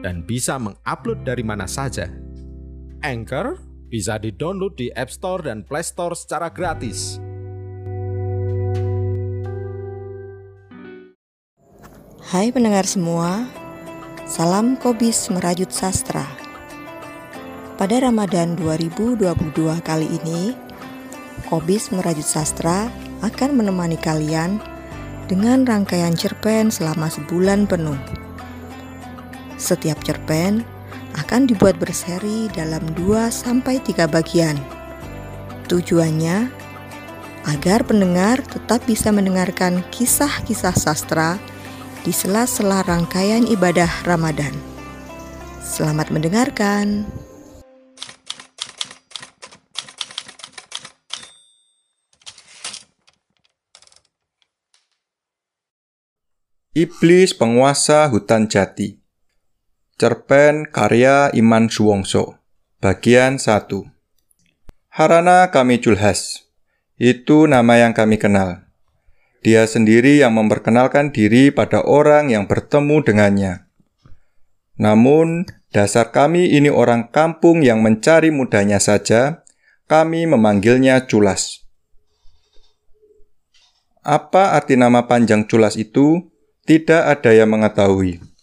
dan bisa mengupload dari mana saja. Anchor bisa di-download di App Store dan Play Store secara gratis. Hai pendengar semua, salam Kobis Merajut Sastra. Pada Ramadan 2022 kali ini, Kobis Merajut Sastra akan menemani kalian dengan rangkaian cerpen selama sebulan penuh. Setiap cerpen akan dibuat berseri dalam 2 sampai 3 bagian. Tujuannya agar pendengar tetap bisa mendengarkan kisah-kisah sastra di sela-sela rangkaian ibadah Ramadan. Selamat mendengarkan. Iblis Penguasa Hutan Jati Cerpen karya Iman Suwongso. Bagian 1 Harana kami Julhas. Itu nama yang kami kenal. Dia sendiri yang memperkenalkan diri pada orang yang bertemu dengannya. Namun, dasar kami ini orang kampung yang mencari mudanya saja Kami memanggilnya Culas. Apa arti nama panjang Culas itu? tidak ada yang mengetahui.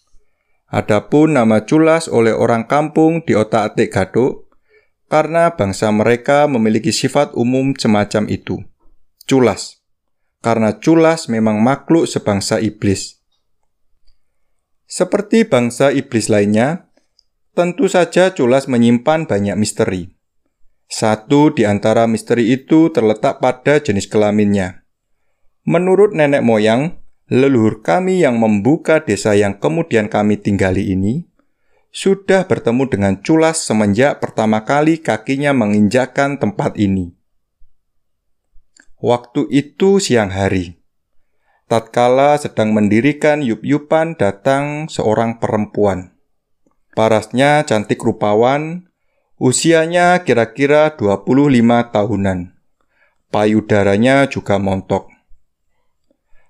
Adapun nama culas oleh orang kampung di otak-atik gaduk, karena bangsa mereka memiliki sifat umum semacam itu. Culas. Karena culas memang makhluk sebangsa iblis. Seperti bangsa iblis lainnya, tentu saja culas menyimpan banyak misteri. Satu di antara misteri itu terletak pada jenis kelaminnya. Menurut nenek moyang, leluhur kami yang membuka desa yang kemudian kami tinggali ini, sudah bertemu dengan culas semenjak pertama kali kakinya menginjakkan tempat ini. Waktu itu siang hari. Tatkala sedang mendirikan yup-yupan datang seorang perempuan. Parasnya cantik rupawan, usianya kira-kira 25 tahunan. Payudaranya juga montok.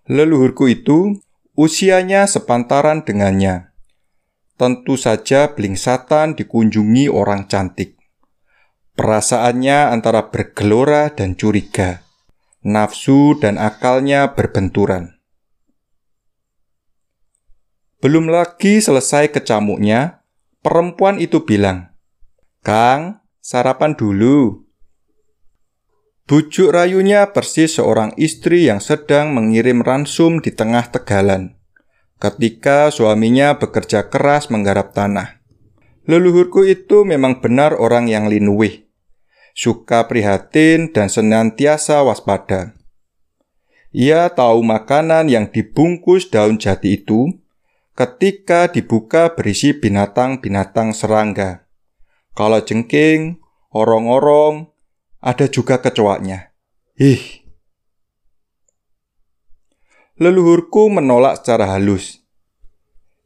Leluhurku itu usianya sepantaran dengannya. Tentu saja blingsatan dikunjungi orang cantik. Perasaannya antara bergelora dan curiga. Nafsu dan akalnya berbenturan. Belum lagi selesai kecamuknya, perempuan itu bilang, "Kang, sarapan dulu." Bujuk rayunya persis seorang istri yang sedang mengirim ransum di tengah tegalan. Ketika suaminya bekerja keras menggarap tanah. Leluhurku itu memang benar orang yang linuwih. Suka prihatin dan senantiasa waspada. Ia tahu makanan yang dibungkus daun jati itu ketika dibuka berisi binatang-binatang serangga. Kalau jengking, orong-orong, ada juga kecoaknya. Ih. Leluhurku menolak secara halus.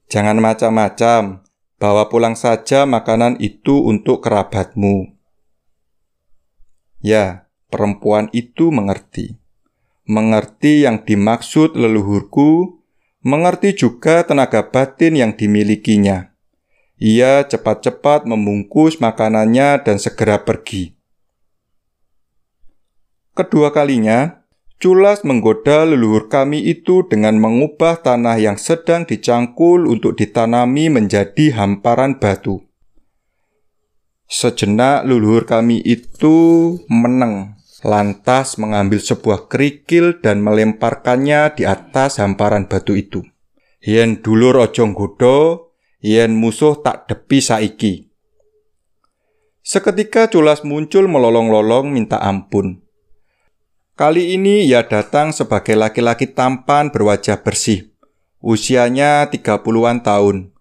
Jangan macam-macam, bawa pulang saja makanan itu untuk kerabatmu. Ya, perempuan itu mengerti. Mengerti yang dimaksud leluhurku, mengerti juga tenaga batin yang dimilikinya. Ia cepat-cepat membungkus makanannya dan segera pergi. Kedua kalinya, Culas menggoda leluhur kami itu dengan mengubah tanah yang sedang dicangkul untuk ditanami menjadi hamparan batu. Sejenak leluhur kami itu meneng, lantas mengambil sebuah kerikil dan melemparkannya di atas hamparan batu itu. Yen dulur ojong godo, yen musuh tak depi saiki. Seketika Culas muncul melolong-lolong minta ampun. Kali ini ia datang sebagai laki-laki tampan berwajah bersih. Usianya 30-an tahun.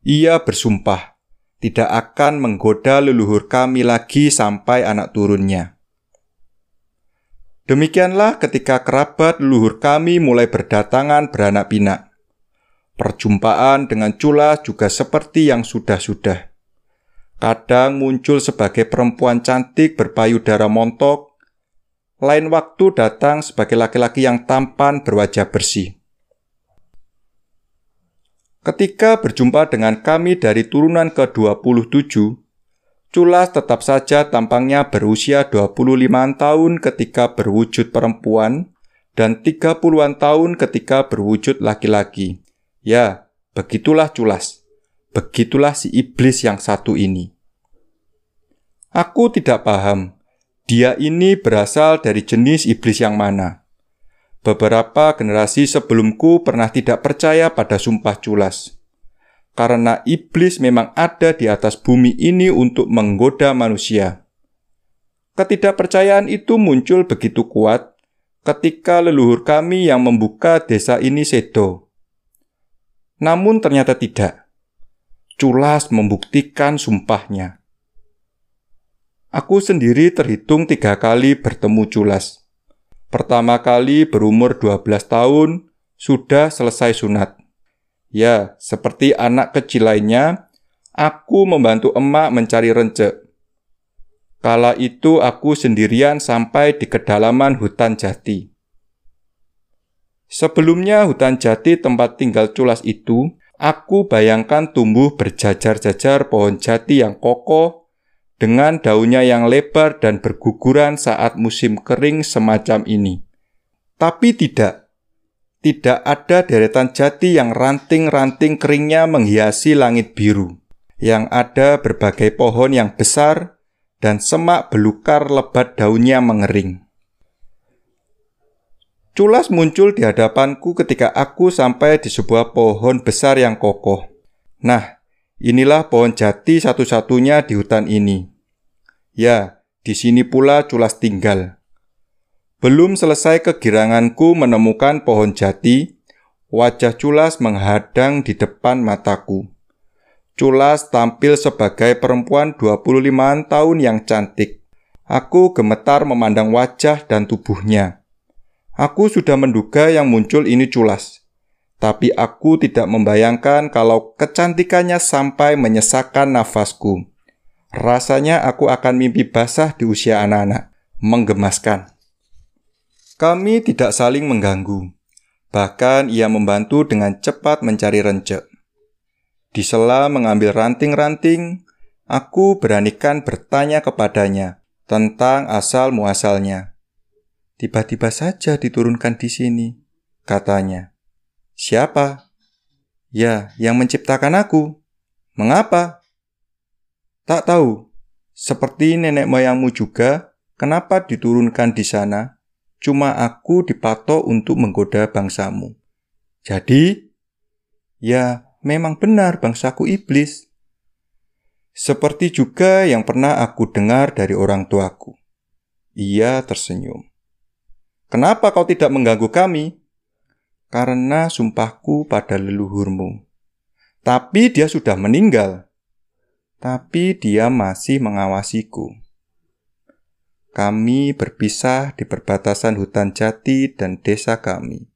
ia bersumpah tidak akan menggoda leluhur kami lagi sampai anak turunnya. Demikianlah ketika kerabat leluhur kami mulai berdatangan beranak pinak. Perjumpaan dengan Cula juga seperti yang sudah-sudah. Kadang muncul sebagai perempuan cantik berpayudara montok, lain waktu datang sebagai laki-laki yang tampan berwajah bersih. Ketika berjumpa dengan kami dari turunan ke-27, Culas tetap saja tampangnya berusia 25 tahun ketika berwujud perempuan dan 30-an tahun ketika berwujud laki-laki. Ya, begitulah Culas. Begitulah si iblis yang satu ini. Aku tidak paham, dia ini berasal dari jenis iblis yang mana. Beberapa generasi sebelumku pernah tidak percaya pada sumpah Culas karena iblis memang ada di atas bumi ini untuk menggoda manusia. Ketidakpercayaan itu muncul begitu kuat ketika leluhur kami yang membuka desa ini sedo. Namun ternyata tidak. Culas membuktikan sumpahnya. Aku sendiri terhitung tiga kali bertemu Culas. Pertama kali berumur 12 tahun, sudah selesai sunat. Ya, seperti anak kecil lainnya, aku membantu emak mencari rencek. Kala itu aku sendirian sampai di kedalaman hutan jati. Sebelumnya hutan jati tempat tinggal culas itu, aku bayangkan tumbuh berjajar-jajar pohon jati yang kokoh dengan daunnya yang lebar dan berguguran saat musim kering semacam ini. Tapi tidak tidak ada deretan jati yang ranting-ranting keringnya menghiasi langit biru. Yang ada berbagai pohon yang besar dan semak belukar lebat daunnya mengering. Culas muncul di hadapanku ketika aku sampai di sebuah pohon besar yang kokoh. Nah, inilah pohon jati satu-satunya di hutan ini. Ya, di sini pula Culas tinggal. Belum selesai kegiranganku menemukan pohon jati, wajah Culas menghadang di depan mataku. Culas tampil sebagai perempuan 25 tahun yang cantik. Aku gemetar memandang wajah dan tubuhnya. Aku sudah menduga yang muncul ini Culas. Tapi aku tidak membayangkan kalau kecantikannya sampai menyesakkan nafasku. Rasanya aku akan mimpi basah di usia anak-anak. Menggemaskan. Kami tidak saling mengganggu. Bahkan ia membantu dengan cepat mencari rencek. Di sela mengambil ranting-ranting, aku beranikan bertanya kepadanya tentang asal muasalnya. Tiba-tiba saja diturunkan di sini, katanya. Siapa? Ya, yang menciptakan aku. Mengapa? Tak tahu. Seperti nenek moyangmu juga, kenapa diturunkan di sana? cuma aku dipatok untuk menggoda bangsamu. Jadi, ya memang benar bangsaku iblis. Seperti juga yang pernah aku dengar dari orang tuaku. Ia tersenyum. Kenapa kau tidak mengganggu kami? Karena sumpahku pada leluhurmu. Tapi dia sudah meninggal. Tapi dia masih mengawasiku. Kami berpisah di perbatasan hutan jati dan desa kami.